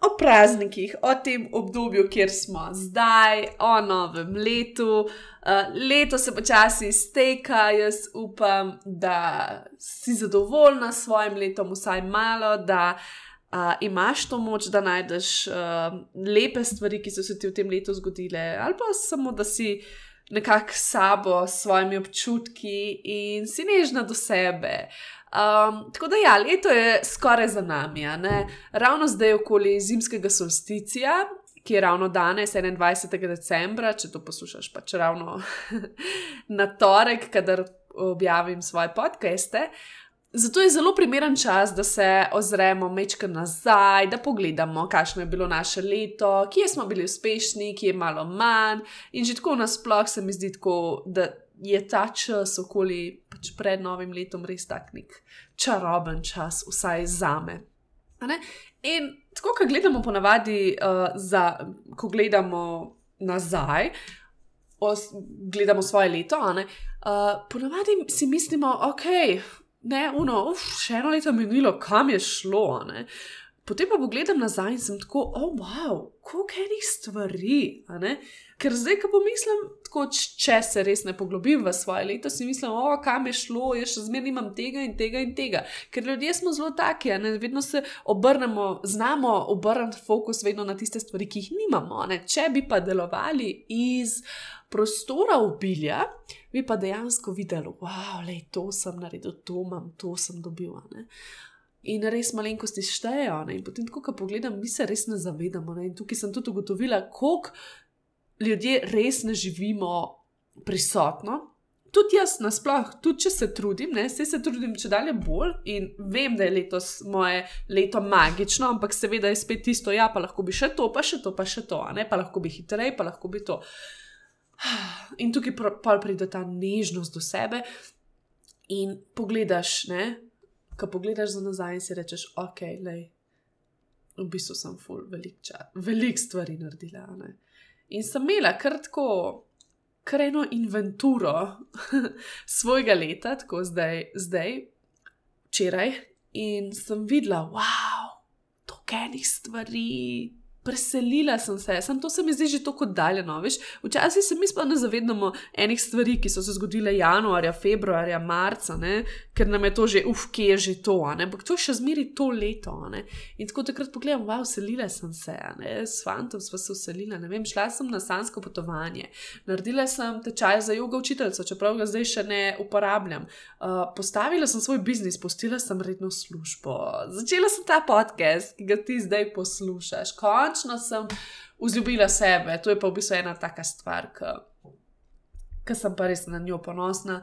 o praznikih, o tem obdobju, kjer smo zdaj, o novem letu. Uh, leto se počasi izteka, jaz upam, da si zadovoljna s svojim letom, vsaj malo, da uh, imaš to moč, da najdeš uh, lepe stvari, ki so se ti v tem letu zgodile, ali pa samo da si. Nekako sabo, s svojimi občutki in si nežna do sebe. Um, tako da, ja, leto je skoraj za nami. Ravno zdaj, okoli zimskega solsticija, ki je ravno danes, 21. decembra, če to poslušaš, pač ravno na torek, kadar objavim svoje podcaste. Zato je zelo primeren čas, da se ozremo mečka nazaj, da pogledamo, kakšno je bilo naše leto, kje smo bili uspešni, kje je malo manj. In že tako nasplošno se mi zdi, tako, da je ta čas okoli pač pred novim letom res tak nek čaroben čas, vsaj za me. In tako, ko gledamo ponavadi, uh, za, ko gledamo nazaj, os, gledamo svoje leto, uh, ponavadi si mislimo, ok. Ne, uno, uf, še eno leto minilo, kam je šlo. Ne? Potem pa pogledam nazaj in sem tako, oh, wow, koliko enih stvari. Ker zdaj, ko pomislim, tako, če se res ne poglobim v svoje leto, si mislim, oh, kam je šlo, jaz še zmeraj imam tega in tega in tega. Ker ljudje smo zelo taki, ne? vedno se obrnemo, znamo obrniti fokus vedno na tiste stvari, ki jih nimamo. Ne? Če bi pa delovali iz prostora obilja, bi pa dejansko videli, wow, le to sem naredil, to imam, to sem dobil. Ne? In res malenkosti štejejo. In potem, ko pogledam, mi se res ne zavedamo. Ne? In tukaj sem tudi ugotovila, koliko ljudje res ne živimo prisotno. Tudi jaz, nasplošno, tudi če se trudim, ne, se, se trudim če dalje bolj in vem, da je letos moje leto magično, ampak seveda je spet tisto, ja, pa lahko bi še to, pa še to, pa še to, ne, pa lahko bi hitreje, pa lahko bi to. In tukaj pa pride ta nežnost do sebe in pogledaš, ne, ko pogledaš za nazaj in si rečeš, ok, le, v bistvu sem full, veliko velik stvari naredila. Ne? In sem imela kratko, kreno inventuro svojega leta, tako zdaj, zdaj, včeraj, in sem videla, wow, to kenih stvari preselila sem se, sem to se mi zdi že tako daljno. Včasih se mi sploh ne zavedamo enih stvari, ki so se zgodile januarja, februarja, marca, ne? ker nam je to že, uf, kje je že to, ampak to je še zmeri to leto. In tako takrat pogledam, wow, selila sem se, s fantom smo se uselila, ne vem, šla sem na sansko potovanje, naredila sem tečaj za jogo učiteljico, čeprav ga zdaj še ne uporabljam. Uh, postavila sem svoj biznis, postila sem redno službo, začela sem ta podcast, ki ga ti zdaj poslušaš. Konč končno sem vzljubila sebe. To je pa v bistvu ena taka stvar, ki sem pa res na njo ponosna.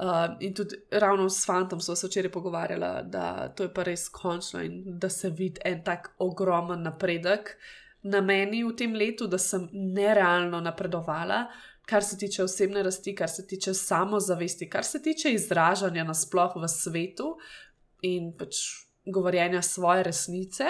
Uh, in tudi ravno s fantom smo se včeraj pogovarjali, da to je pa res končno in da se vidi en tak ogromen napredek na meni v tem letu, da sem nerealno napredovala, kar se tiče osebne rasti, kar se tiče samozavesti, kar se tiče izražanja nasplošno v svetu in pač govorjenja svoje resnice.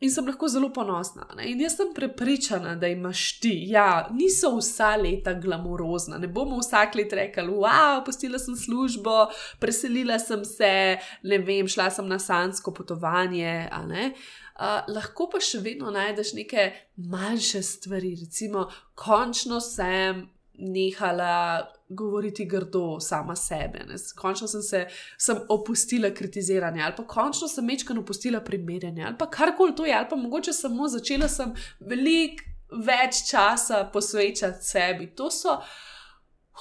In sem lahko zelo ponosna. Ne? In jaz sem prepričana, da imaš ti. Ja, niso vsa leta glamurozna. Ne bomo vsak let rekli, wow, postila sem službo, preselila sem se, ne vem, šla sem na sansko potovanje. Uh, lahko pa še vedno najdeš neke manjše stvari, recimo, končno sem nehala govoriti grdo sama sebe. Ne. Končno sem se sem opustila kritiziranje, ali pa končno sem mečkano opustila primerjanje, ali pa karkoli to je, ali pa mogoče samo začela sem veliko več časa posvečati sebi. To so,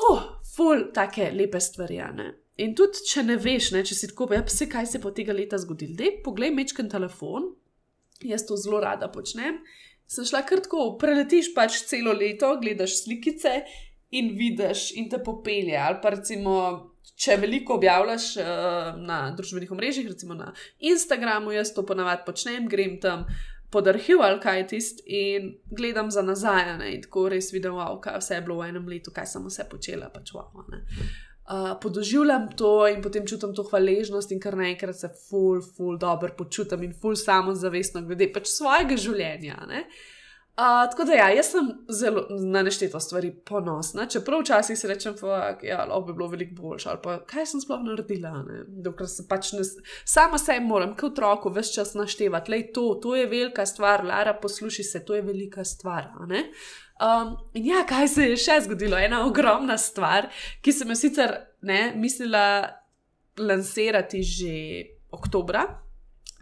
huh, ful, take lepe stvari. Ne. In tudi, če ne veš, ne, če si tako, ja, vse, kaj se je po tega leta zgodilo, da poglej mečken telefon, jaz to zelo rada počnem. Sem šla kar tako, preletiš pač celo leto, gledaš slikice in vidiš in te popelje. Ali pa recimo, če veliko objavljaš uh, na družbenih omrežjih, recimo na Instagramu, jaz to ponavadi počnem, grem tam pod arhiv ali kaj je tisti, in gledam za nazaj, ne, in tako res vidim, wow, kaj vse je bilo v enem letu, kaj sem vse počela, pač wow. Uh, podoživljam to in potem čutim to hvaležnost, in kar naenkrat se ful, ful, dobro počutim in ful samozavestno glede pač svojega življenja. Uh, Uh, tako da, ja, jaz sem zelo na nešteto stvari ponosna, čeprav včasih si rečem, da ja, bi bilo veliko boljše, ali pa kaj sem sploh naredila. Dokler se pač ne, sama se moram, kot otroku, več čas naštevati, da je to, to je velika stvar, Lara, posluši se, to je velika stvar. Um, in ja, kaj se je še zgodilo? Ena ogromna stvar, ki sem jo sicer ne, mislila lansirati že oktobra,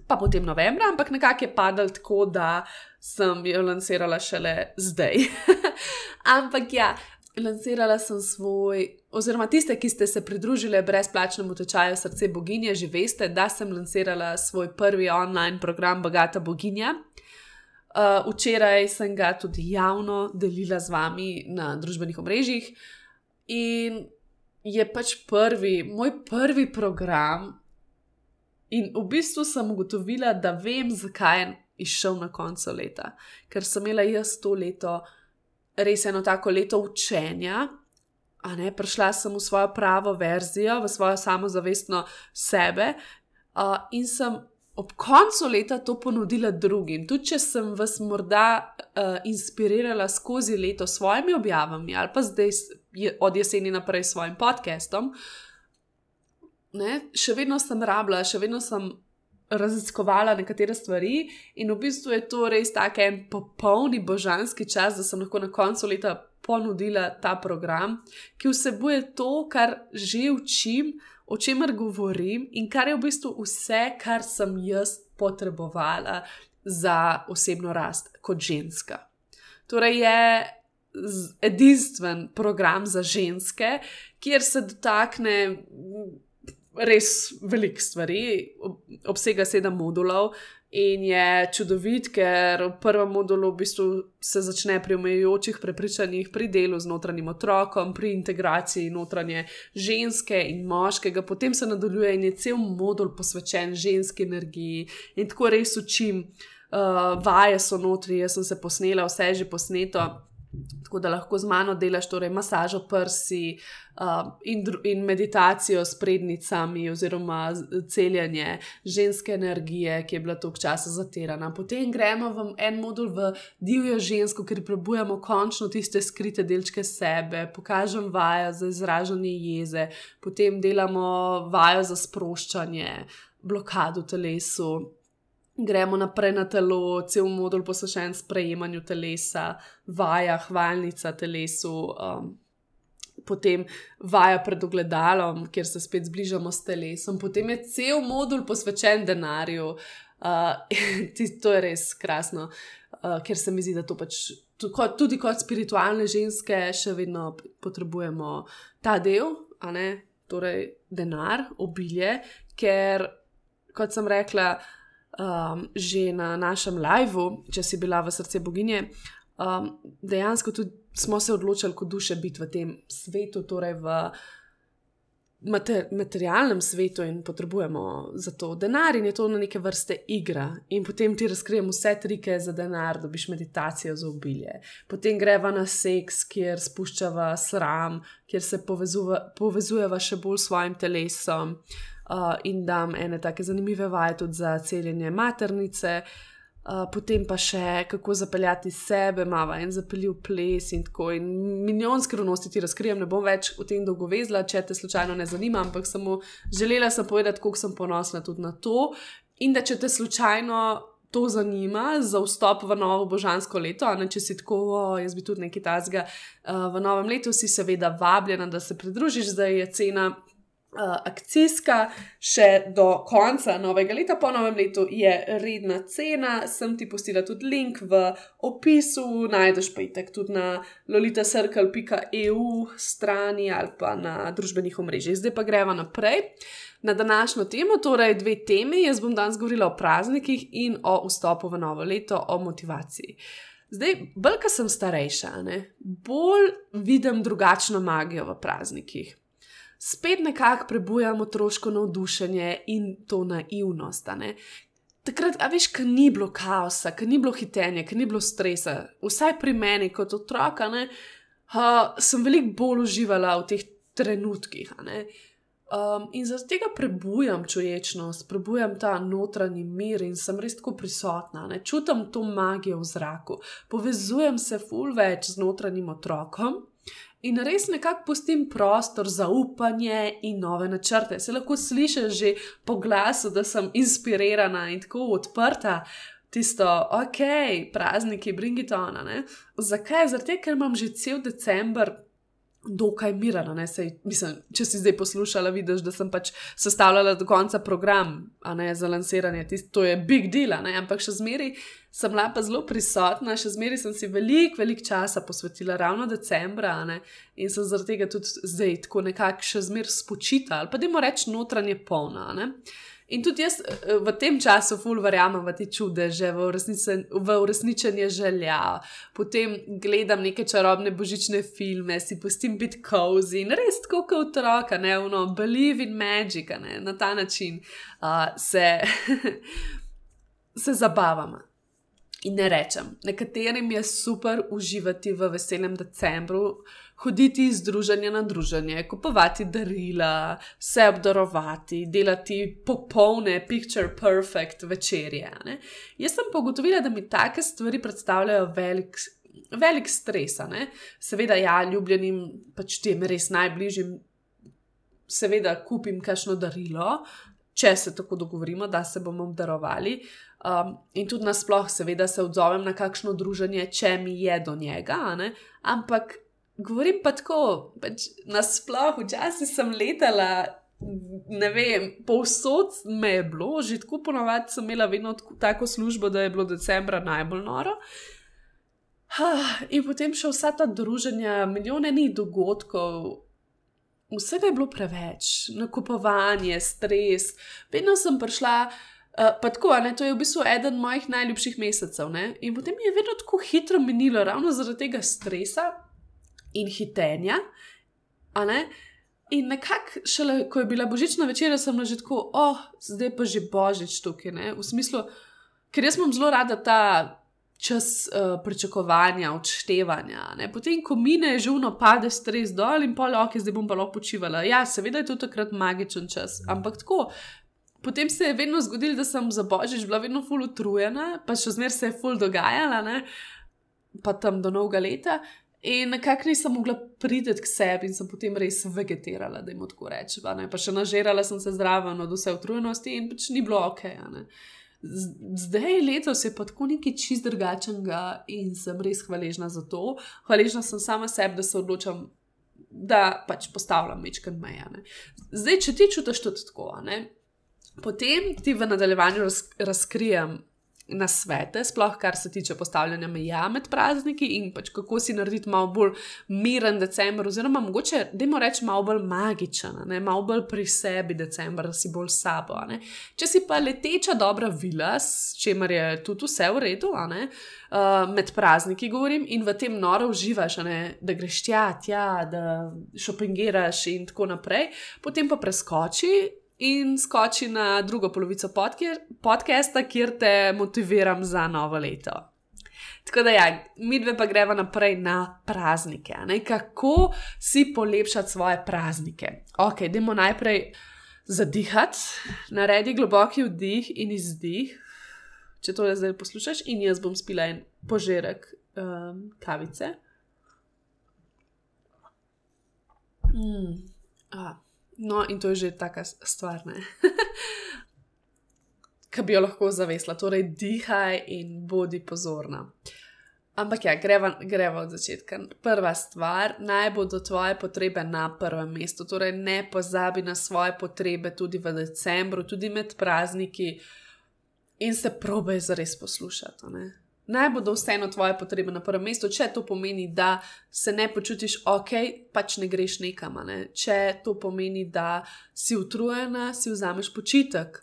pa potem novembra, ampak nekako je padal tako, da sem jo lansirala šele zdaj. Ampak ja, lansirala sem svoj, oziroma tiste, ki ste se pridružili brezplačnemu tečaju Srce Boginje, že veste, da sem lansirala svoj prvi online program Bogata Boginja. Uh, včeraj sem ga tudi javno delila z vami na družbenih omrežjih in je pač prvi, moj prvi program. In v bistvu sem ugotovila, da vem, zakaj izšel na koncu leta, ker sem imela jaz to leto res eno tako leto učenja. Ne, prišla sem v svojo pravo verzijo, v svojo samozavestno sebe, uh, in sem ob koncu leta to ponudila drugim. Tudi če sem vas morda uh, inspirirala skozi leto s svojimi objavami ali pa zdaj je, od jeseni naprej s svojim podcastom, ne, še vedno sem rabila, še vedno sem raziskovala nekatere stvari, in v bistvu je to res tako en popolni božanski čas, da sem lahko na koncu leta ponudila ta program, ki vsebuje to, kar že učim, o čemer govorim in kar je v bistvu vse, kar sem jaz potrebovala za osebno rast kot ženska. Torej je. Edinstven program za ženske, kjer se dotakne res velik stvari, obsega sedem modulov. In je čudovit, ker v prvem modulu v bistvu se začne pri omejujočih prepričanjih, pri delu z notranjim otrokom, pri integraciji notranje ženske in moškega, potem se nadaljuje in je cel modul posvečen ženski energiji. In tako res učim, uh, vaje so notri, jaz sem se posnela, vse je že posneto. Tako da lahko z mano delaš torej masažo prsi uh, in, in meditacijo s prednicami, oziroma celjanje ženske energije, ki je bila toliko časa zatirana. Potem gremo v en modul v divjo žensko, ker prebujamo končno tiste skrite delčke sebe, pokažem vajo za izražanje jeze, potem delamo vajo za sproščanje, blokado telesu gremo naprej na telo, cel modul posvečen sprejemanju telesa, vaja, hvalnica telesu. Um, Potem vaja pred ogledalom, kjer se spet zbližamo s telesom, potem je cel modul posvečen denarju. Uh, to je res krasno, uh, ker se mi zdi, da to pač tudi kot spiritualne ženske še vedno potrebujemo ta del, torej denar, obilje, ker, kot sem rekla, uh, um, že na našem liveu, če si bila v srce boginje, um, dejansko tudi smo se odločili kot duše biti v tem svetu, torej v mater materialnem svetu in potrebujemo za to denar in je to na neke vrste igra. In potem ti razkrijem vse trike za denar, dobiš meditacijo za obilje. Potem greva na seks, kjer spuščava sram, kjer se povezujeva še bolj s svojim telesom in dam ene take zanimive vaje tudi za celjenje maternice. Uh, potem pa še kako zapeljati sebe, mava en zapeljiv ples in tako. In milijon skrivnosti ti razkrijem, ne bom več o tem dolgo vezla, če te slučajno ne zanima, ampak samo želela sem povedati, koliko sem ponosna tudi na to. In da če te slučajno to zanima za vstop v novo božansko leto, ne če si tako, o, jaz bi tudi nekaj tazga uh, v novem letu, si seveda vabljena, da se pridružiš, zdaj je cena uh, akcijska, še do konca novega leta, po novem letu je redna cena. Sem ti postila tudi link v opisu, najdeš pa jih tudi na lolitasrkal.eu strani ali pa na družbenih omrežjih. Zdaj pa greva naprej. Na današnjo temo, torej dve temi, jaz bom danes govorila o praznikih in o vstopu v novo leto, o motivaciji. Zdaj, bolj, ker sem starejša, ne, bolj vidim drugačno magijo v praznikih spet nekako prebujamo otroško navdušenje in to naivnost. takrat, a veš, ker ni bilo kaosa, ker ni bilo hitenja, ker ni bilo stresa, vsaj pri meni kot otroka, ne, uh, sem veliko bolj uživala v teh trenutkih. Um, in zaradi tega prebujam čuječnost, prebujam ta notranji mir in sem res tako prisotna, ne? čutim to magijo v zraku, povezujem se ful več z notranjim otrokom. In res nekako pustim prostor za upanje in nove načrte. Se lahko slišiš že po glasu, da sem inspirirana in tako odprta. Tisto, ok, prazniki, bring it on. Zakaj? Zato, ker imam že cel decembr dokaj mirna. Če si zdaj poslušala, vidiš, da sem pač sestavljala do konca program ne, za lansiranje. Tist, to je big deal, ampak še zmeraj sem bila pa zelo prisotna, še zmeraj sem si veliko, veliko časa posvetila, ravno decembra ne, in sem zaradi tega tudi zdaj tako nekako še zmeraj spočita ali pa da jim rečem notranje polna. Ne. In tudi jaz eh, v tem času, ful, verjamem v te čudeže, v, v uresničenje želja. Potem gledam neke čarobne božične filme, si pustim biti cozy in res tako kot otroka, ne vno, believe in magic, ne, na ta način uh, se, se zabavam. In ne rečem, nekaterim je super uživati v veselem decembru, hoditi iz druženja na druženje, kupovati darila, se obdarovati, delati popolne, picture perfect večerje. Ne? Jaz sem pogotovila, da mi take stvari predstavljajo velik, velik stres. Seveda, ja, ljubljenim, pač tem res najbližjim, seveda kupim kakšno darilo. Če se tako dogovorimo, da se bomo obdarovali, um, in tudi nasplošno, seveda, se odzovem na kakšno druženje, če mi je do njega, ampak Govorim pa tako, pač nasplošno, včasih sem letala, ne vem, povsod me je bilo, že tako ponovadi sem imela vedno tako službo, da je bilo decembra najbolj noro. In potem še vsa ta druženja, milijone ni dogodkov, vsega je bilo preveč, nakupovanje, stres. Vedno sem prišla, uh, pa tako, ne, to je v bistvu eden mojih najljubših mesecev. Ne? In potem je vedno tako hitro minilo, ravno zaradi tega stresa in hitenja. In nekako, šele ko je bila božična večera, sem že tako, oh, zdaj pa že božič tukaj. Ne? V smislu, ker jaz imam zelo rada ta čas uh, pričakovanja, odštevanja. Ne? Potem, ko mine, žuvno pade stres dol in pol, ok, zdaj bom pa lahko počivala. Ja, seveda je to takrat magičen čas, ampak tako. Potem se je vedno zgodilo, da sem za božič bila vedno full utrujena, pa še zmeraj se je full dogajala, ne? pa tam do novega leta. In nekako nisem mogla priti k sebi in sem potem res vegetirala, da jim tako rečem. Pa še nažirala sem se zraven od vse utrujenosti in pač ni bilo ok. Zdaj letos je pa tako nekaj čist drugačnega in sem res hvaležna za to. Hvaležna sem sama sebi, da se odločam, da pač postavljam večkrat meje. Zdaj, če ti čutiš to tako, ne, potem ti v nadaljevanju raz, razkrijem na svete, sploh kar se tiče postavljanja meja med prazniki in pač kako si narediti malo bolj miren decembr, oziroma mogoče, da jim rečem, malo bolj magičen, ne? malo bolj pri sebi decembr, da si bolj sabo. Ne? Če si pa leteča dobra vila, s čimer je tudi vse v redu, uh, med prazniki govorim in v tem noro uživaš, da greš tja, tja, da šopingiraš in tako naprej, potem pa preskoči in skoči na drugo polovico podcasta, kjer te motiviram za novo leto. Tako da, ja, mi dve pa greva naprej na praznike. Ne? Kako si polepšati svoje praznike? Ok, idemo najprej zadihati, naredi globoki vdih in izdih. Če to zdaj poslušaš, in jaz bom spila en požirek um, kavice. Mm. Ah. No, in to je že taka stvar, ki bi jo lahko zavesla. Torej, dihaj in bodi pozorna. Ampak ja, greva, greva od začetka. Prva stvar, naj bodo tvoje potrebe na prvem mestu. Torej, ne pozabi na svoje potrebe tudi v decembru, tudi med prazniki in se probej zares poslušati naj bodo vseeno tvoje potrebe na prvem mestu, če to pomeni, da se ne počutiš ok, pač ne greš nekam. Ne? Če to pomeni, da si utrujena, si vzameš počitek.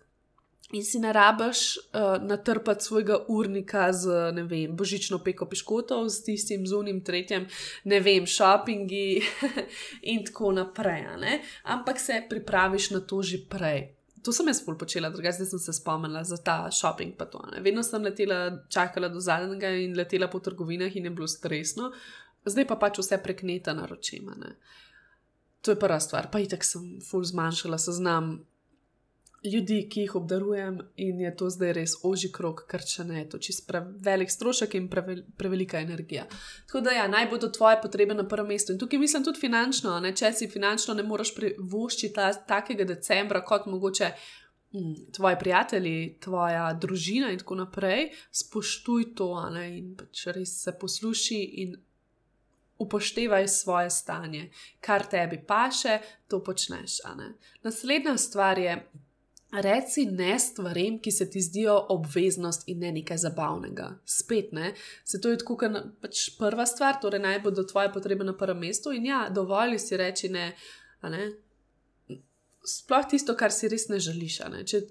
In si ne rabiš uh, natrpati svojega urnika z, ne vem, božično peko piškotov, s tistim zunim, tretjem, ne vem, šopingi in tako naprej. Ampak se pripraviš na to že prej To sem jaz ful počela, drugače sem se spomnila za ta shopping. Vedno sem letela, čakala do zadnjega in letela po trgovinah in je bilo stresno, zdaj pa pač vse prekneta naročima. Ne. To je prva stvar, pa itek sem ful zmanjšala seznam ljudi, ki jih obdarujem, in je to zdaj res oži krok, ker če ne, to čist prevelik strošek in prevel, prevelika energija. Tako da, ja, naj bodo tvoje potrebe na prvem mestu. In tukaj mislim tudi finančno, ne? če si finančno ne moreš privoščiti ta, takega decembra, kot mogoče. Mm, tvoji prijatelji, tvoja družina, in tako naprej, spoštuj to, ne, in pač res se posluši in upoštevaj svoje stanje, kar tebi paše, to počneš. Naslednja stvar je, Reci ne stvarem, ki se ti zdijo obveznost in ne nekaj zabavnega. Spet ne. Se to je tako, kot pač prva stvar, torej naj bodo tvoje potrebe na prvem mestu in ja, dovolj si reči ne. ne? Sploh tisto, kar si res ne želiš. Ne? Če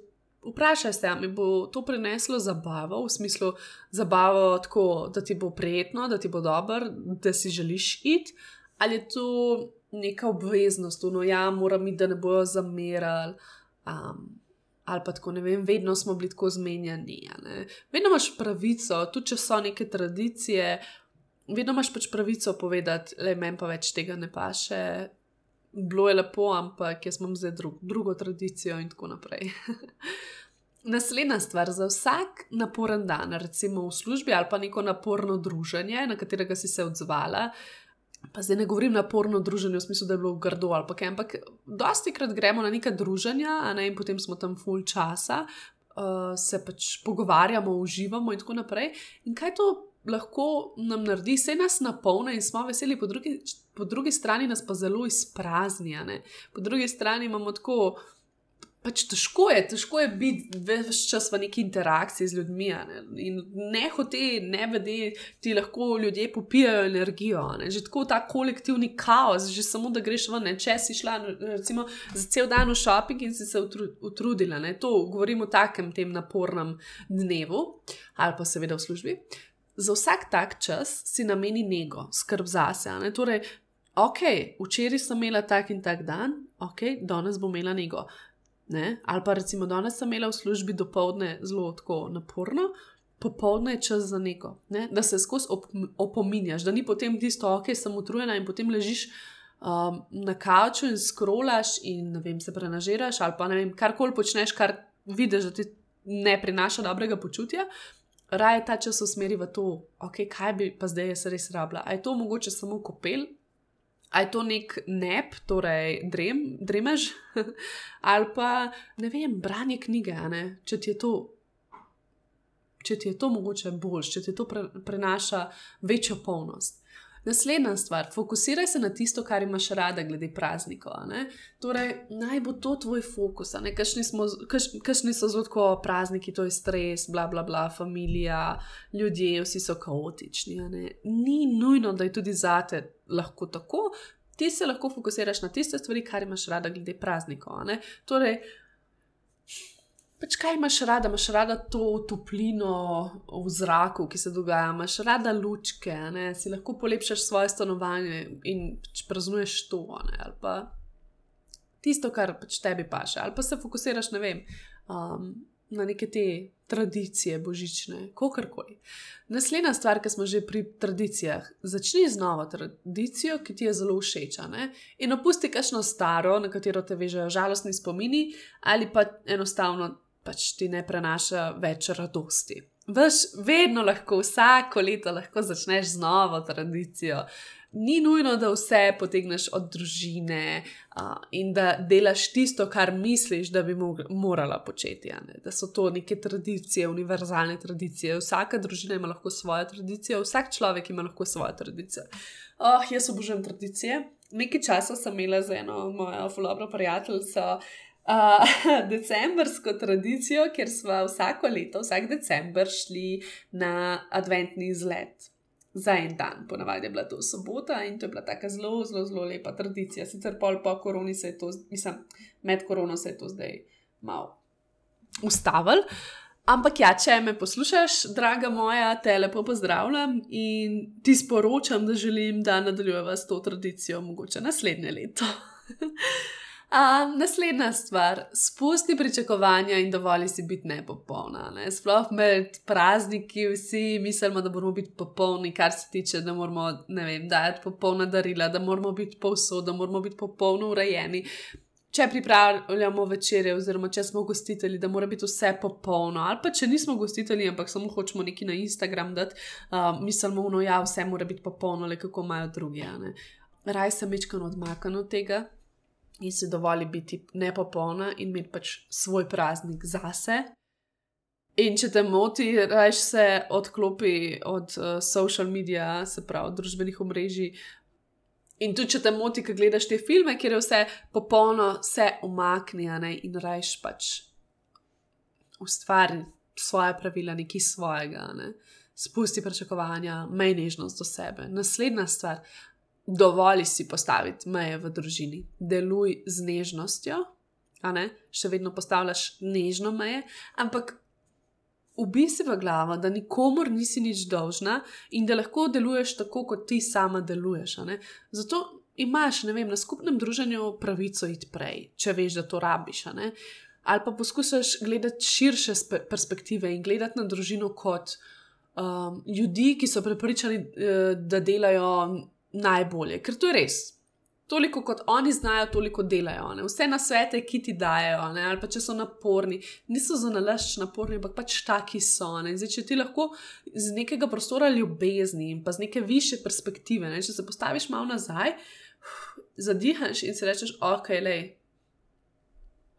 vprašaj se, ali bo to prineslo zabavo, v smislu zabavo tako, da ti bo prijetno, da ti bo dobro, da si želiš iti, ali je to neka obveznost, no ja, moram iti, da ne bojo zamerali. Um, ali pa tako ne vem, vedno smo bili tako zmenjeni. Vedno imaš pravico, tudi če so neke tradicije, vedno imaš pač pravico povedati, le meni pa več tega ne paše. Bilo je lepo, ampak jaz imam zdaj drug, drugo tradicijo in tako naprej. Naslednja stvar za vsak naporen dan, recimo v službi ali pa neko naporno druženje, na katerega si se odzvala, Pa zdaj ne govorim naporno druženje, v smislu, da je bilo grdo ali kaj, ampak dosti krat gremo na neka druženja, ne, in potem smo tam full časa, uh, se pač pogovarjamo, uživamo in tako naprej. In kaj to lahko nam naredi, vse nas napolne in smo veseli, po drugi, po drugi strani nas pa zelo izpraznjene. Po drugi strani imamo tako pač težko je, težko je biti več čas v neki interakciji z ljudmi. Ne? In ne hote, ne vede, ti lahko ljudje popijajo energijo. Ne? Že tako ta kolektivni kaos, že samo da greš ven, ne? če si šla recimo, za cel dan v shopping in si se utrudila. Ne? To govorim o takem tem napornem dnevu ali pa seveda v službi. Za vsak tak čas si nameni nego, skrb zase. Torej, ok, včeraj sem imela tak in tak dan, ok, danes bom imela nego. Ne? Ali pa recimo danes sem imela v službi do povdne zelo tako naporno, popoldne je čas za neko, ne? da se skozi op opominjaš, da ni potem tisto, ok, sem utrujena in potem ležiš um, na kavču in skrolaš in vem, se prenažiraš ali pa ne vem, karkoli počneš, kar vidiš, da ti ne prinaša dobrega počutja. Raje ta čas usmeri v to, okay, kaj bi pa zdaj jaz res rabila. A je to mogoče samo kopel, Ali je to nek nep, torej drem, dremež, ali pa ne vem, branje knjige, ne? če ti je to. Če ti je to mogoče bolj, če ti to pre, prenaša večjo polnost. Naslednja stvar, fokusiraj se na tisto, kar imaš rada, glede praznikov. Torej, naj bo to tvoj fokus. Kakšni so zelo tako prazniki, to je stres, bla, bla, bla, familija, ljudje, vsi so kaotični. Ni nujno, da je tudi zate lahko tako. Ti se lahko fokusiraš na tiste stvari, kar imaš rada, glede praznikov. Torej, Pač kaj imaš rada, imaš rada to toplino v zraku, ki se dogaja, imaš rada lučke, ne? si lahko polepšaš svoje stanovanje in pač praznuješ to, ne? ali pa tisto, kar pač tebi paše, ali pa se fokusiraš vem, um, na neke te tradicije božične, kakorkoli. Naslednja stvar, ki smo že pri tradicijah, začni z novo tradicijo, ki ti je zelo všeč, in opusti kakšno staro, na katero te vežejo žalostni spomini, ali pa enostavno pač ti ne prenaša več radosti. Veš, vedno lahko, vsako leto lahko začneš z novo tradicijo. Ni nujno, da vse potegneš od družine uh, in da delaš tisto, kar misliš, da bi morala početi. Da so to neke tradicije, univerzalne tradicije. Vsaka družina ima lahko svojo tradicijo, vsak človek ima lahko svojo tradicijo. Oh, jaz obožujem tradicije. Nekaj časa sem imela z eno mojo fulobro prijateljico uh, decembrsko tradicijo, kjer smo vsako leto, vsak decembr šli na adventni izlet. Za en dan, ponavadi je bila to sobota in to je bila tako zelo, zelo, zelo lepa tradicija. Sicer pol po koroni se je to, mislim, med korono se je to zdaj malo ustavil. Ampak ja, če me poslušaš, draga moja, te lepo pozdravljam in ti sporočam, da želim, da nadaljujeva s to tradicijo, mogoče naslednje leto. Um, naslednja stvar, spusti pričakovanja in dovoli si biti nepopolna. Ne? Sploh med prazniki vsi mislimo, da moramo biti popolni, kar se tiče, da moramo vem, dajati popolna darila, da moramo biti povsod, da moramo biti popolno urejeni. Če pripravljamo večere, oziroma če smo gostitelji, da mora biti vse popolno, ali pa če nismo gostitelji, ampak samo hočemo nekaj na Instagram dati, um, mislimo, da ja, vse mora biti popolno, le kako imajo drugi. Raj sem večkrat odmaknjen od tega, in si dovoli biti nepopolna in imeti pač svoj praznik zase. In če te moti, rajš se odklopi od uh, social media, se pravi, družbenih omrežij. In tudi, če te moti, ki gledaš te filme, kjer je vse popolno, vse umaknjene in rajš pač ustvari svoje pravila, nekaj svojega, ne? spusti pričakovanja, mej nežnost do sebe. Naslednja stvar, dovolj si postaviti meje v družini, deluj z nežnostjo, še vedno postavljaš nežno meje, ampak ubi si v glavo, da nikomor nisi nič dolžna in da lahko deluješ tako, kot ti sama deluješ. Zato imaš vem, na skupnem druženju pravico iti prej, če veš, da to rabiš. Ali pa poskušaš gledati širše perspektive in gledati na družino kot um, ljudi, ki so prepričani, uh, da delajo najbolje, ker to je res. Toliko kot oni znajo, toliko delajo. Ne? Vse na svete, ki ti dajo, ne? ali pa če so naporni, niso za nalašč naporni, ampak pač taki so. Zdaj, če ti lahko z nekega prostora ljubezni in pa z neke više perspektive, ne? če se postaviš malo nazaj, zadihaš in si rečeš, ok, le,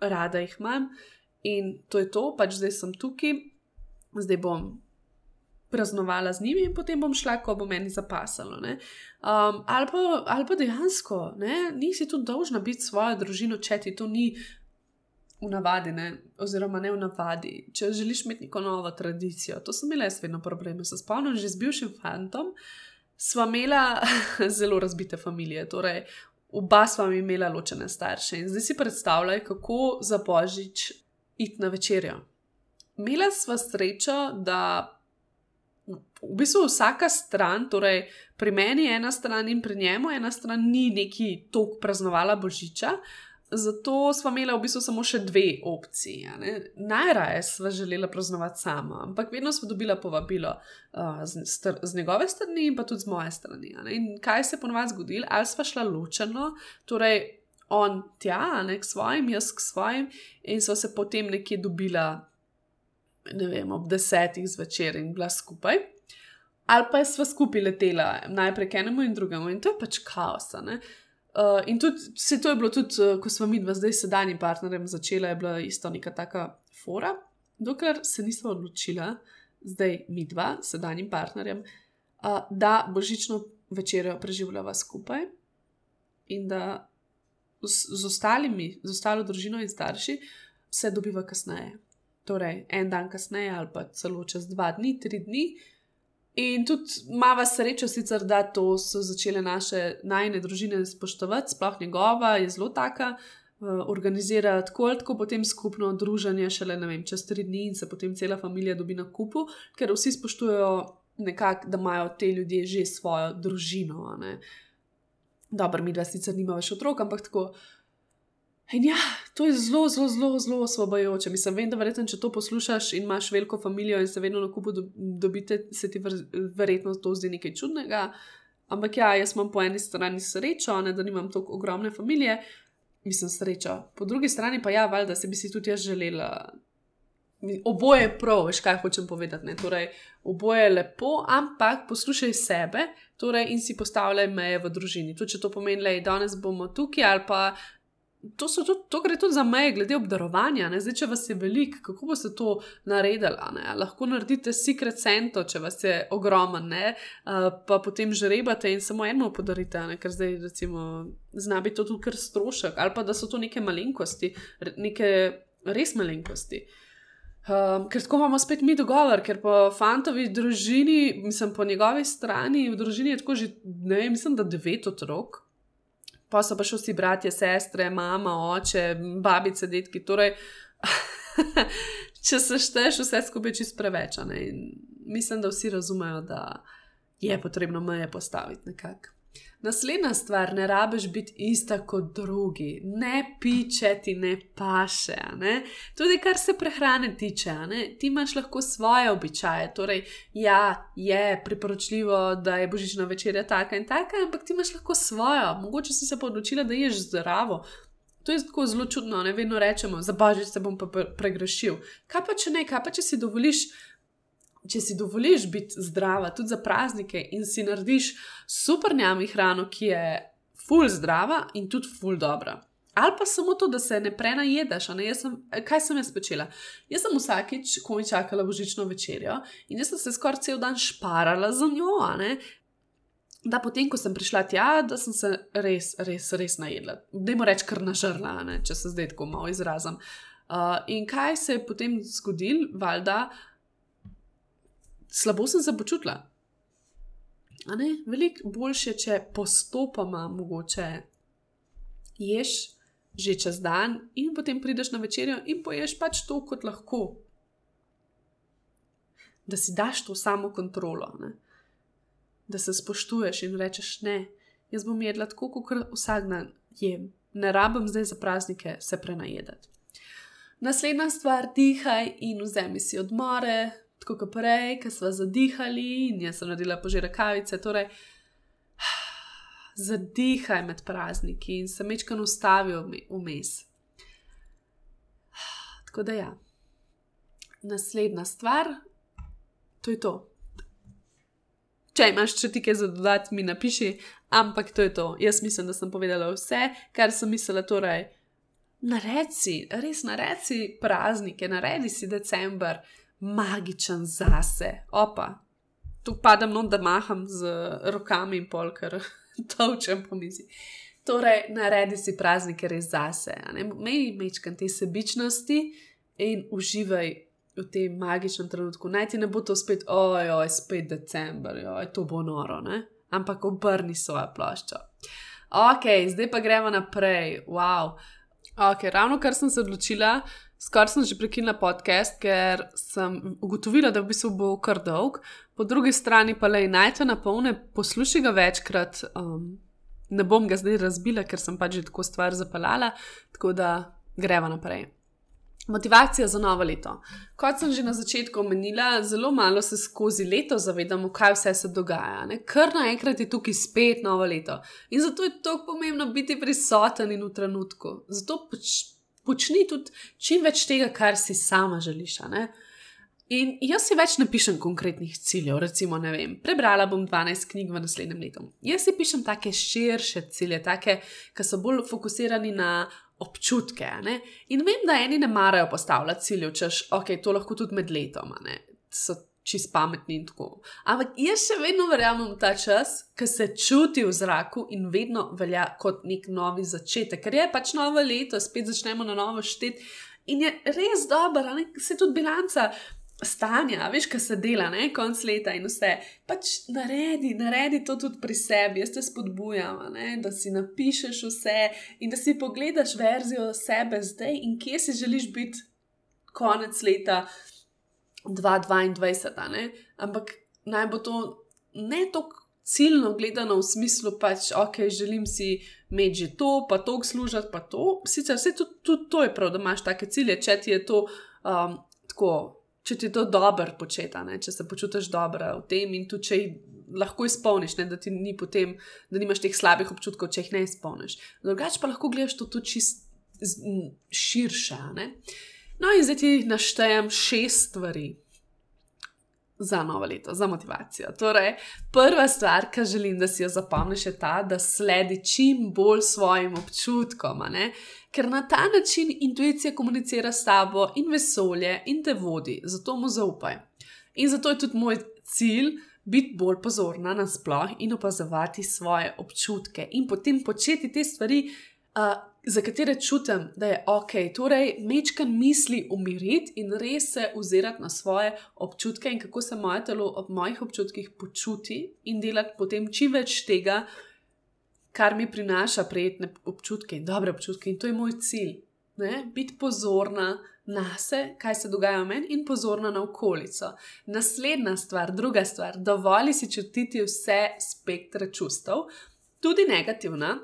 rada jih imam in to je to, pač zdaj sem tukaj, zdaj bom praznovala z njimi in potem bom šla, ko bo meni zapasalo. Um, ali, pa, ali pa dejansko, ne? nisi tu dolžna biti svojo družino, če ti to ni v navadi, ne? oziroma ne v navadi. Če želiš imeti neko novo tradicijo, to sem imela jaz vedno probleme. Se spomnim, že z bivšim fantom sva imela zelo razbite družine. Torej, Oba sva imela ločene starše in zdaj si predstavljaj, kako za božič iti na večerjo. Imela sva srečo, da v bistvu vsaka stran, torej pri meni ena stran in pri njemu ena stran, ni neki tok praznovala božiča. Zato smo imeli v bistvu samo še dve opciji. Najraje smo želeli praznovati sama, ampak vedno smo dobili povabilo uh, z, z njegove strani in pa tudi z moje strani. In kaj se je ponovadi zgodilo? Ali smo šla ločeno, torej on tja, ne k svojim, jaz k svojim, in so se potem nekje dobila, ne vem, ob desetih zvečer in bila skupaj ali pa smo skupaj letela, najprej k enemu in drugemu, in to je pač kaos. Uh, in tudi se to je bilo, tudi, uh, ko smo mi dva zdaj sedanji partnerjem začela, je bila isto neka taka fora, dokler se nismo odločila, zdaj mi dva, sedanjim partnerjem, uh, da božično večerjo preživljava skupaj in da z, z ostalimi, z ostalo družino in starši, se dobiva kasneje. Torej, en dan kasneje, ali pa celo čez dva dni, tri dni, uh, In tudi imamo srečo, sicer, da to so začele naše najne družine spoštovati, sploh njegova je zelo taka, uh, organizira tako, tako potem skupno druženje, šele ne vem, čez tri dni in se potem cela družina dobi na kupu, ker vsi spoštujejo nekako, da imajo te ljudje že svojo družino. Dobro, mi dva sicer nima več otrok, ampak tako. In ja, to je zelo, zelo, zelo, zelo osvobajoče. Mislim, vem, da verjetno, če to poslušaš in imaš veliko družino in se vedno na kupu dobite, se ti verjetno to zdi nekaj čudnega. Ampak ja, jaz imam po eni strani srečo, ne, da nimam tako ogromne družine, mislim srečo. Po drugi strani pa ja, valjda se bi si tudi jaz želela. Oboje je prav, veš kaj hočem povedati. Ne? Torej, oboje je lepo, ampak poslušaj sebe torej, in si postavljaj meje v družini. Tudi če to pomeni, da danes bomo tukaj, ali pa to, tudi, to gre tudi za meje, glede obdarovanja. Ne? Zdaj, če vas je veliko, kako boste to naredili? Lahko naredite secret cento, če vas je ogromen, uh, pa potem žrebate in samo eno podarite, ne? ker zdaj, recimo, zna biti to tudi kar strošek, ali pa da so to neke malenkosti, neke res malenkosti. Um, ker tako imamo spet mi dogovor, ker po fantovi družini, mislim, po njegovi strani, v družini je tako že, ne vem, mislim, da devet otrok pa so pa še vsi bratje, sestre, mama, oče, babice, detki. Torej, če se šteješ, vse skupaj čist preveč. Mislim, da vsi razumejo, da je potrebno meje postaviti nekako. Naslednja stvar, ne rabiš biti ista kot drugi, ne piče ti ne paše. Ne? Tudi kar se prehrane tiče, ti imaš lahko svoje običaje. Torej, ja, je priporočljivo, da je božična večerja taka in taka, ampak ti imaš lahko svojo. Mogoče si se pa odločila, da ješ zdravo. To je tako zelo čudno, ne vedno rečemo, za božič se bom pa pregrešil. Kaj pa če ne, kaj pa če si dovoliš če si dovoliš biti zdrava, tudi za praznike, in si narediš super njami hrano, ki je full zdrava in tudi full dobra. Ali pa samo to, da se ne prenajedeš. Ne? Sem, kaj sem jaz počela? Jaz sem vsakič, ko mi čakala božično večerjo in jaz sem se skoraj cel dan šparala za njo. Da, potem, ko sem prišla tja, da sem se res, res, res najedla. Dajmo reči, kar nažrla, ne? če se zdaj tako malo izrazim. Uh, in kaj se je potem zgodilo, valjda, uh, slabo sem se počutila. Veliko boljše, če postopoma mogoče ješ že čez dan, in potem prideš na večerjo in poješ pač to, kot lahko. Da si daš to samo kontrolo, ne? da se spoštuješ in rečeš: Ne, jaz bom jedla tako, kot vsak dan jem, ne rabim zdaj za praznike se prenajedati. Naslednja stvar, dihaj in vzemi si odmore, tako kot prej, ki smo zadihali in jaz sem naredila požire kavice. Torej, zadihaj med prazniki in se mečkano ustavil vmes. Tako da ja. Naslednja stvar, to je to. Če imaš še ti kaj za dodati, mi napiši, ampak to je to. Jaz mislim, da sem povedala vse, kar sem mislila. Torej, naredi, res naredi praznike, naredi si decembr, magičen zase. Opa, tu padam not, da maham z rokami in pol, ker točem po mizi. Torej, naredi si praznike res zase, mej mečkam te sebičnosti in uživaj v tem magičnem trenutku. Naj ti ne bo to spet, ojoj, spet decembr, ojoj, to bo noro, ne? ampak obrni svojo ploščo. Ok, zdaj pa gremo naprej. Wow. Ok, ravno kar sem se odločila, Skoraj sem že prekinila podcast, ker sem ugotovila, da v bistvu bo kar dolg, po drugi strani pa le najte na polne, poslušaj ga večkrat. Um, ne bom ga zdaj razbila, ker sem pač že tako stvar zapalala, tako da greva naprej. Motivacija za novo leto. Kot sem že na začetku omenila, zelo malo se skozi leto zavedamo, kaj vse se dogaja. Ne? Kar naenkrat je tukaj spet novo leto. In zato je tako pomembno biti prisoten in v trenutku. Zato pač počni tudi čim več tega, kar si sama želiš. In jaz si več ne pišem konkretnih ciljev, recimo, ne vem, prebrala bom 12 knjig v naslednjem letu. Jaz si pišem take širše cilje, take, ki so bolj fokusirani na občutke. Ne? In vem, da eni ne marajo postavljati ciljev, češ, ok, to lahko tudi med letom, so čist pametni in tako. Ampak jaz še vedno verjamem v ta čas, ki se čuti v zraku in vedno velja kot nek novi začetek, ker je pač novo leto, spet začnemo na novo šteti in je res dobro, da se tudi bilanca. Stanja, veš, kaj se dela, ne, konc leta in vse. Pač naredi, naredi to tudi pri sebi, jaz te spodbujam, ne, da si napišeš vse in da si pogledaš verzijo sebe zdaj in kje si želiš biti konec leta, 2022, ampak naj bo to ne tako ciljno gledano v smislu, pač, ok, želim si imeti že to, pa to služiti, pa to. Sicer vse tudi, tudi to je prav, da imaš take cilje, če ti je to um, tako. Če ti je to dobro početi, če se počutiš dobro v tem, in tudi če jih lahko izpolniš, ne, da ti ni potem, da nimaš teh slabih občutkov, če jih ne izpolniš. Drugače pa lahko gledaš to tudi čist širše. Uh, No, in zdaj ti naštejem šest stvari za novo leto, za motivacijo. Torej, prva stvar, ki želim, da si jo zapomniš, je ta, da sledi čim bolj svojim občutkom, ker na ta način intuicija komunicira s tabo in vesolje in te vodi, zato mu zaupaj. In zato je tudi moj cilj. Biti bolj pozorna na splošno in opazovati svoje občutke, in potem početi te stvari, uh, za katere čutim, da je ok, torej mečkan misli umiriti in res se ozirati na svoje občutke in kako se moje telo ob mojih občutkih počuti, in delati potem čim več tega, kar mi prinaša prijetne občutke in dobre občutke. In to je moj cilj. Ne? Biti pozorna na sebe, kaj se dogaja v meni, in pozorna na okolico. Naslednja stvar, druga stvar, dovolj si čutiti vse spektre čustev, tudi negativna,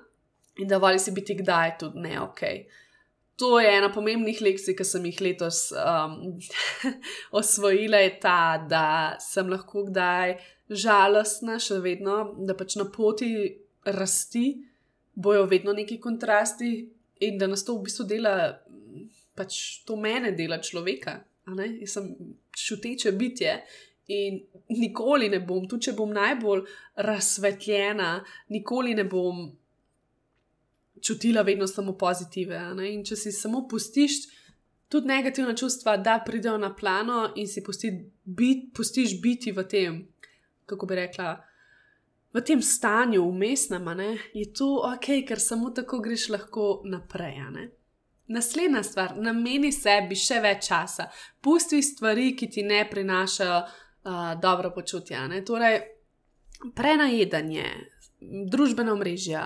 in da voli si biti kdaj tudi ne ok. To je ena pomembnih lekcij, ki sem jih letos um, osvojila, je ta, da sem lahko kdaj žalostna, še vedno, da pač na poti rasti bojo vedno neki kontrasti in da nas to v bistvu dela, pač to mene dela človeka. Jaz sem čuteče bitje in nikoli ne bom, tudi če bom najbolj razsvetljena, nikoli ne bom čutila vedno samo pozitive. In če si samo pustiš tudi negativna čustva, da pridejo na plano in si pusti bit, pustiš biti v tem, kako bi rekla, v tem stanju, umestnem, je to ok, ker samo tako greš lahko naprej. Naslednja stvar, nameni sebi še več časa, pusti stvari, ki ti ne prinašajo uh, dobro počutja. Torej, prenajedanje, družbena mreža,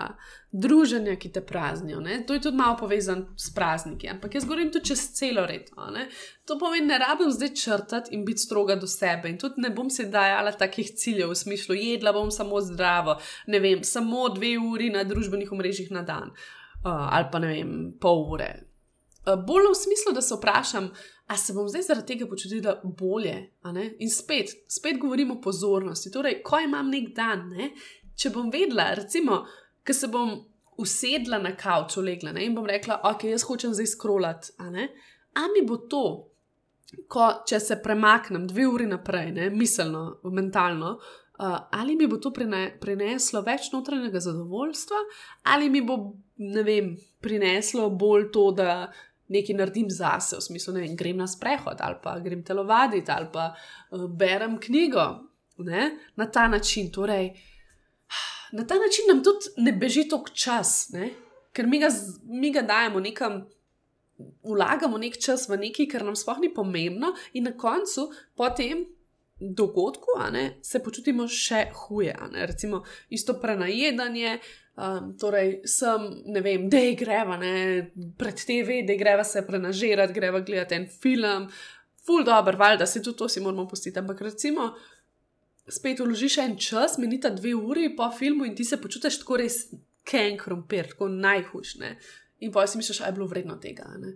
druženja, ki te praznijo. Ne? To je tudi malo povezano s prazniki, ampak jaz govorim tudi čez celo leto. Ne? To pomeni, ne rabim zdaj črtati in biti stroga do sebe. In tudi ne bom si dajala takih ciljev v smislu, jedla bom samo zdravo, ne vem, samo dve uri na družbenih mrežah na dan uh, ali pa ne vem, pol ure. Uh, bolj v smislu, da se vprašam, a se bom zdaj zaradi tega počutila bolje. In spet, spet govorimo o pozornosti. Torej, ko imam nek dan, ne? Če bom vedela, recimo, ker se bom usedla na kavču, legla ne, in bom rekla, ok, jaz hočem zdaj skrolati. A mi bo to, ko, če se premaknem dve uri naprej, ne, miselno, mentalno, uh, ali mi bo to prineslo več notranjega zadovoljstva, ali mi bo, ne vem, prineslo bolj to, da nekaj naredim zase, v smislu, da grem na sprehod ali pa grem telovaditi ali pa uh, berem knjigo. Ne, na ta način, torej, na ta način nam tudi ne beži tok čas, ne? ker mi ga, mi ga dajemo nekam. Vlagamo nek čas v nekaj, kar nam sploh ni pomembno, in na koncu, po tem dogodku, ne, se počutimo še huje. Recimo, isto prenajedanje, um, torej, sem, ne vem, da je greva, ne, pred TV, da je greva se prenažirati, greva gledati en film, full dobro, valjda se tudi to si moramo pustiti. Ampak recimo, spet vložiš en čas, menita dve uri po filmu in ti se počutiš tako res ken krompir, tako najhujše. In pa si misliš, da je bilo vredno tega. Ne?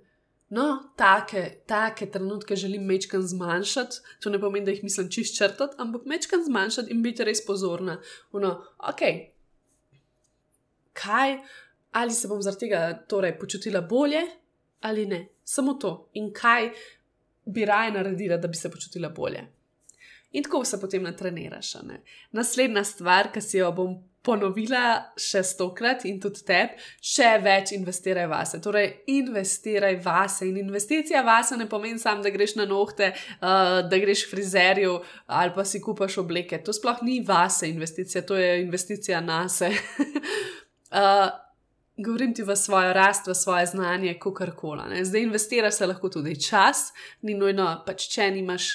No, take, take trenutke želim mečkan zmanjšati, to ne pomeni, da jih mislim čist črtati, ampak mečkan zmanjšati in biti res pozorna. No, ok, kaj, ali se bom zaradi tega torej, počutila bolje ali ne, samo to. In kaj bi raje naredila, da bi se počutila bolje in tako se potem natreniraš. Ne? Naslednja stvar, ki si jo bom ponovila še stokrat in tudi tebi, še več investiraj vase. Torej, investiraj vase. In investicija vase ne pomeni samo, da greš na nohte, uh, da greš frizerju ali pa si kupaš obleke. To sploh ni vase investicija, to je investicija na sebe. uh, Govorim ti v svojo rast, v svoje znanje, kako koli. Zdaj, investiraš se lahko tudi čas, ni nujno, pač če nimaš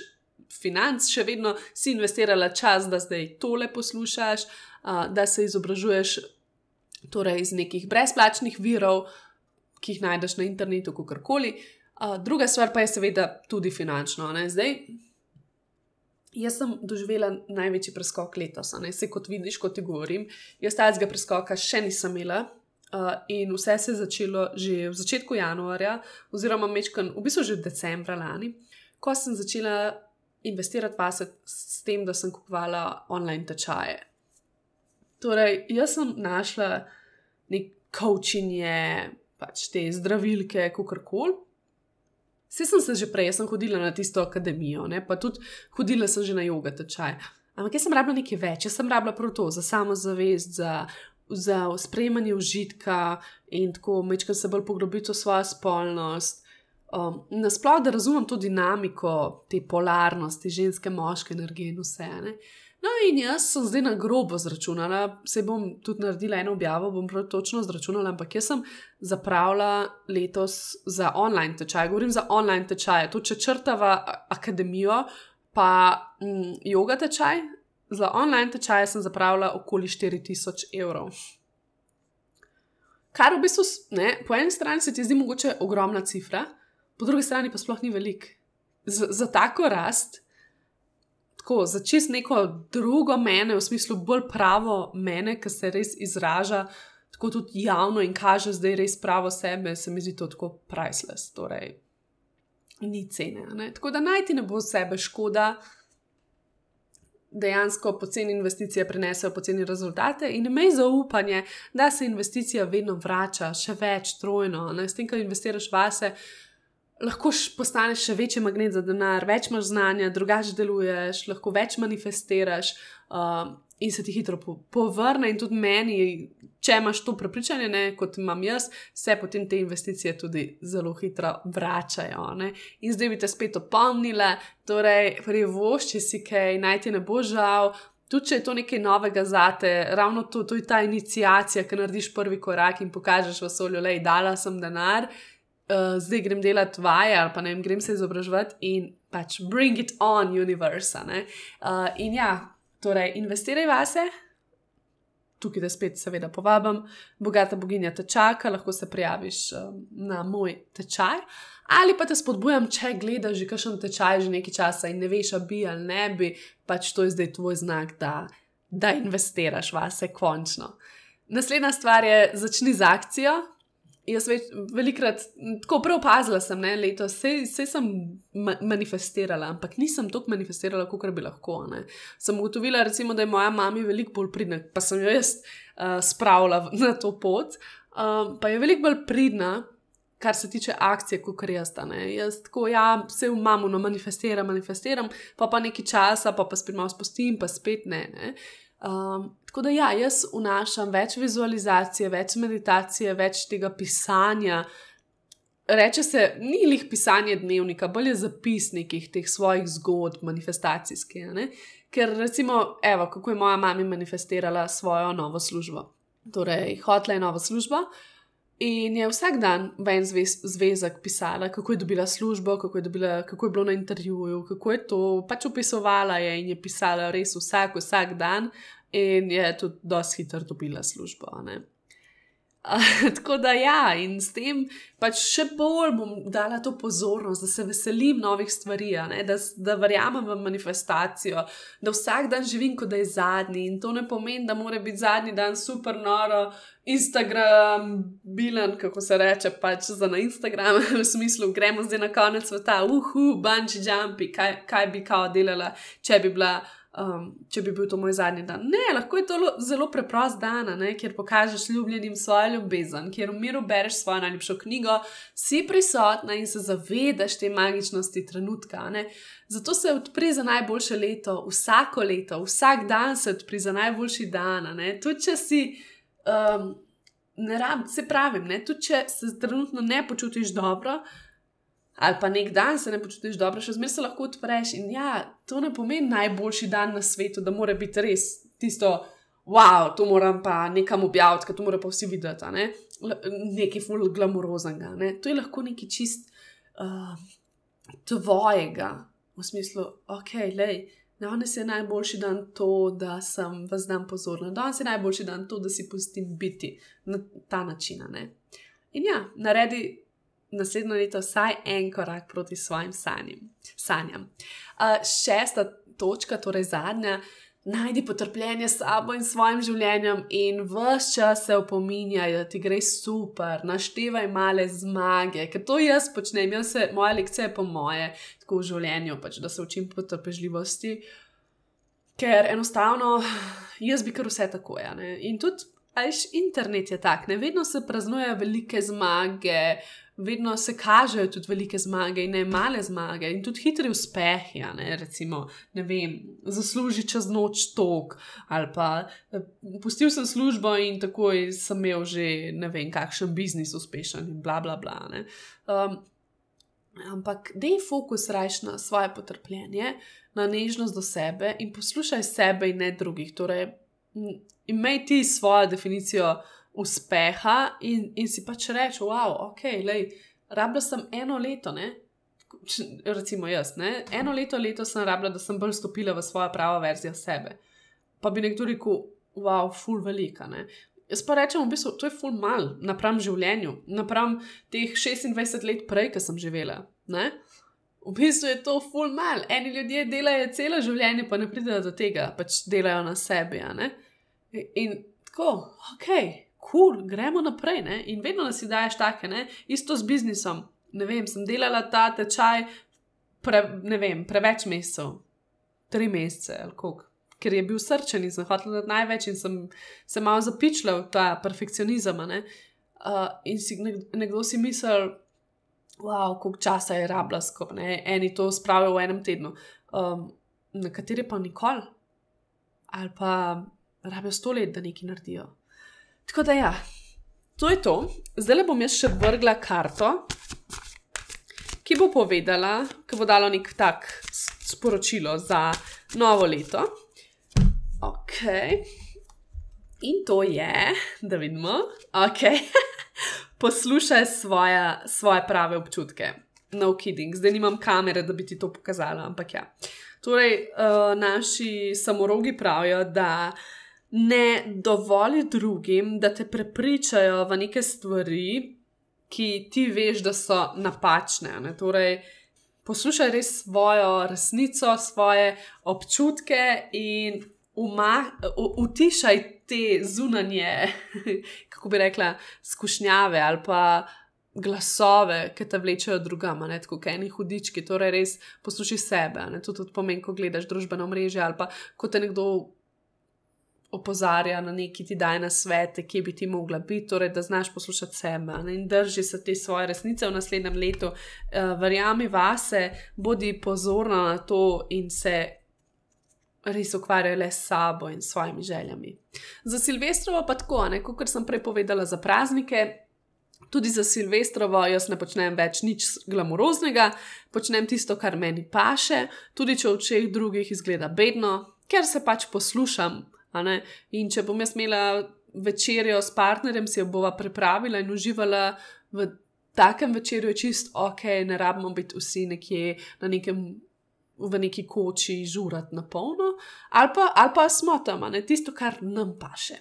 financ, še vedno si investirala čas, da zdaj tole poslušaš, uh, da se izobražuješ torej iz nekih brezplačnih virov, ki jih najdeš na internetu, kako koli. Uh, druga stvar pa je seveda tudi finančno. Ne? Zdaj, jaz sem doživela največji preskok letos, ne se kot vidiš, kot ti govorim. Jaz tajnega preskoka še nisem imela. Uh, in vse se je začelo že v začetku januarja, oziroma mečkan, v bistvu že decembra lani, ko sem začela investirati vase s tem, da sem kupovala online tečaje. Torej, jaz sem našla nek coaching, pač te zdravilke, kako koli. Vse sem se že prej, sem hodila na tisto akademijo, ne? pa tudi hodila sem že na jogo tečaj. Ampak jaz sem rabila nekaj več, jaz sem rabila prav to, za samozavest, za, za sprejemanje užitka in tako, mečkam se bolj poglobiti v svojo spolnost. Um, Nasplošno, da razumem to dinamiko, te polarnosti, ženske, moške energije in vse. Ne? No, in jaz sem zdaj na grobo zračunala, se bom tudi naredila eno objavo, bom prav točno zračunala, ampak jaz sem zapravila letos za online tečaj. Govorim za online tečaj, to če črtava akademijo, pa mm, yoga tečaj, za online tečaj sem zapravila okoli 4000 evrov. Kar v bistvu, ne, po eni strani se ti zdi mogoče ogromna cifra, po drugi strani pa sploh ni velik. Z, za tako rast, tako začeti neko drugo mene, v smislu bolj pravo mene, ki se res izraža tako tudi javno in kaže zdaj res pravo sebe, se mi zdi to tako priceless. Torej, ni cene. Ne? Tako da najti ne bo sebe škoda. Dejansko poceni investicije prinesejo poceni rezultate, in imej zaupanje, da se investicija vedno vrača, še več, trojno. Ne? S tem, ko investiraš vase, lahko postaneš še večji magnet za denar, več imaš znanja, drugače deluješ, lahko več manifestiraš uh, in se ti hitro po povrne. In tudi meni, če imaš to prepričanje, ne, kot imam jaz, se potem te investicije tudi zelo hitro vračajo. Ne? In zdaj bi te spet opomnile, torej, privošči si kaj, naj ti ne bo žal. Tudi če je to nekaj novega za te, ravno to, to je ta inicijacija, ki narediš prvi korak in pokažeš v solju, da je dala sem denar, zdaj grem delati vaje ali pa ne vem, grem se izobraževati in pač bring it on, universe. Uh, in ja, torej investiraj vase. Tukaj, da spet, seveda, povabim, bogata boginja te čaka, lahko se prijaviš um, na moj tečaj, ali pa te spodbujam, če gledaš že kakšen tečaj že nekaj časa in ne veš, bi ali ne bi, pač to je zdaj tvoj znak, da, da investiraš vase, končno. Naslednja stvar je, začni z akcijo, Jaz več, velikrat, tako prav opazila sem, ne, letos, vse sem ma manifestirala, ampak nisem tako manifestirala, kot bi lahko. Ne. Sem ugotovila, recimo, da je moja mama veliko bolj pridna, pa sem jo jaz uh, spravila na to pot, um, pa je veliko bolj pridna, kar se tiče akcije, kot kar jaz. Ne. Jaz tako, ja, vse v mamu, no, manifestiram, manifestiram, pa pa nekaj časa, pa pa spet malo spustim, pa spet ne. ne. Um, tako da, ja, jaz vnašam več vizualizacije, več meditacije, več tega pisanja. Reče se, ni lih pisanje dnevnika, bolj je zapisnik teh svojih zgodb, manifestacijskih. Ker, recimo, evo, kako je moja mama manifestirala svojo novo službo. Torej, hotla je novo službo in je vsak dan v en zvez, zvezek pisala, kako je dobila službo, kako je, dobila, kako je bilo na intervjuju, kako je to. Pač opisovala je in je pisala res vsak, vsak dan, in je tudi dosti hitro dobila službo. Tako da ja, in s tem pač še bolj bom dala to pozornost, da se veselim novih stvari, da, da verjamem v manifestacijo, da vsak dan živim kot da je zadnji. In to ne pomeni, da mora biti zadnji dan super noro, Instagram, bilen, kako se reče, pač za na Instagram, v smislu, gremo zdaj na konec sveta, uhu, bungee jumpi, kaj, kaj bi kao delala, če bi bila um, če bi bil to moj zadnji dan. Ne, lahko je to zelo preprost dan, ne, kjer pokažeš ljubljenim svojo ljubezen, kjer v miru bereš svojo najljubšo knjigo, si prisotna in se zavedaš te magičnosti trenutka. Ne. Zato se odpri za najboljše leto, vsako leto, vsak dan se odpri za najboljši dan. Tudi če si. Um, Ne rab, se pravim, tudi če se trenutno ne počutiš dobro, ali pa nek dan se ne počutiš dobro, še zmeraj se lahko odpreš. In ja, to ne pomeni najboljši dan na svetu, da mora biti res tisto, wow, to moram pa nekam objaviti, ker to mora pa vsi videti, ne? nekaj ful glamuroznega. Ne? To je lahko nekaj čist uh, tvojega, v smislu, ok, lej. Danes je najboljši dan to, da sem vas dan pozorna. Danes je najboljši dan to, da si pustim biti na ta način. In ja, naredi naslednjo leto vsaj en korak proti svojim sanjim, sanjam. Uh, šesta točka, torej zadnja. Najdi potrpljenje s sabo in svojim življenjem, in vse čas se opominjaj, da ti gre super, naštevaj male zmage, ker to jaz počnem, jaz se, moja lekcija je po moje, tako v življenju, pač, da se učim potrpežljivosti, ker enostavno jaz bi kar vse tako. Ja, in tudi, ajš, internet je tak, ne vedno se praznujejo velike zmage, vedno se kažejo tudi velike zmage in ne male zmage, in tudi hitri uspehi. Ja, ne, recimo, ne vem, zasluži čez noč tok, ali pa eh, pustil sem službo in takoj sem imel že ne vem, kakšen biznis uspešen in bla bla bla. Um, ampak dej fokus rajš na svoje potrpljenje, na nežnost do sebe in poslušaj sebe in ne drugih. Torej, imej ti svojo definicijo uspeha in, in si pač reči, wow, ok, lej, rabila sem eno leto, ne? recimo jaz, ne? eno leto, leto sem rabila, da sem bolj stopila v svojo pravo verzijo sebe. Pa bi nekdo rekel, wow, full velika. Ne? Jaz pa rečem, v bistvu, to je full mal, napram življenju, napram teh 26 let prej, ki sem živela. Ne? V bistvu je to full mal. Eni ljudje delajo celo življenje, pa ne pridejo do tega, pač delajo na sebi. In tako, ok, kul, cool, gremo naprej. Ne? In vedno nas ideješ take, ne? isto z biznisom. Ne vem, sem delala ta tečaj pre, vem, preveč mesecev, tri mesece ali koliko. Ker je bil srčen in sem hotel dati največ, in sem se malo zapičila v ta perfekcionizem. Uh, in si nekdo si mislil, wow, koliko časa je rabila skupaj, eni to spravijo v enem tednu, um, nekateri pa nikoli, ali pa rabijo sto let, da nekaj naredijo. Tako da ja, to je to. Zdaj le bom jaz še vrgla karto, ki bo povedala, ki bo dala nek tak sporočilo za novo leto. Ok. In to je, da vidimo, ok. poslušaj svoje, svoje prave občutke. No kidding, zdaj nimam kamere, da bi ti to pokazala, ampak ja. Torej, uh, naši samorogi pravijo, da ne dovoli drugim, da te prepričajo v neke stvari, ki ti veš, da so napačne. Ne? Torej, poslušaj res svojo resnico, svoje občutke in utišaj te zunanje, kako bi rekla, skušnjave ali pa glasove, ki te vlečejo drugama, ne tako kot eni hudički. Torej, res poslušaj sebe. Ne? To tudi pomeni, ko gledaš družbeno mrežo ali pa ko te nekdo. Opozarja na neki ti daj na svete, kje bi ti mogla biti, torej, da znaš poslušati sebe ne? in drži se te svoje resnice v naslednjem letu. Uh, verjami vase, bodi pozorna na to in se res ukvarjajo le s sabo in svojimi željami. Za Silvestrovo pa tako, kot sem prej povedala, za praznike. Tudi za Silvestrovo jaz ne počnem več nič glamuroznega, počnem tisto, kar meni paše, tudi če v očeh drugih izgleda bedno, ker se pač poslušam. In če bom jaz imela večerjo s partnerjem, si jo bova pripravila in uživala v takem večerju, čist ok, ne rabimo biti vsi nekje na nekem v neki koči žurati na polno, ali pa, ali pa smo tam, ne? Tisto, kar nam paše.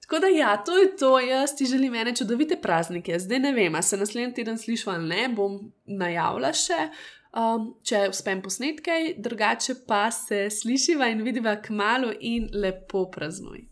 Tako da, ja, to je to, jaz ti želim ene čudovite praznike. Zdaj ne vem, se naslednji teden slišva ali ne, bom najavila še, um, če uspem posnetkaj, drugače pa se slišiva in vidiva k malu in lepo praznuj.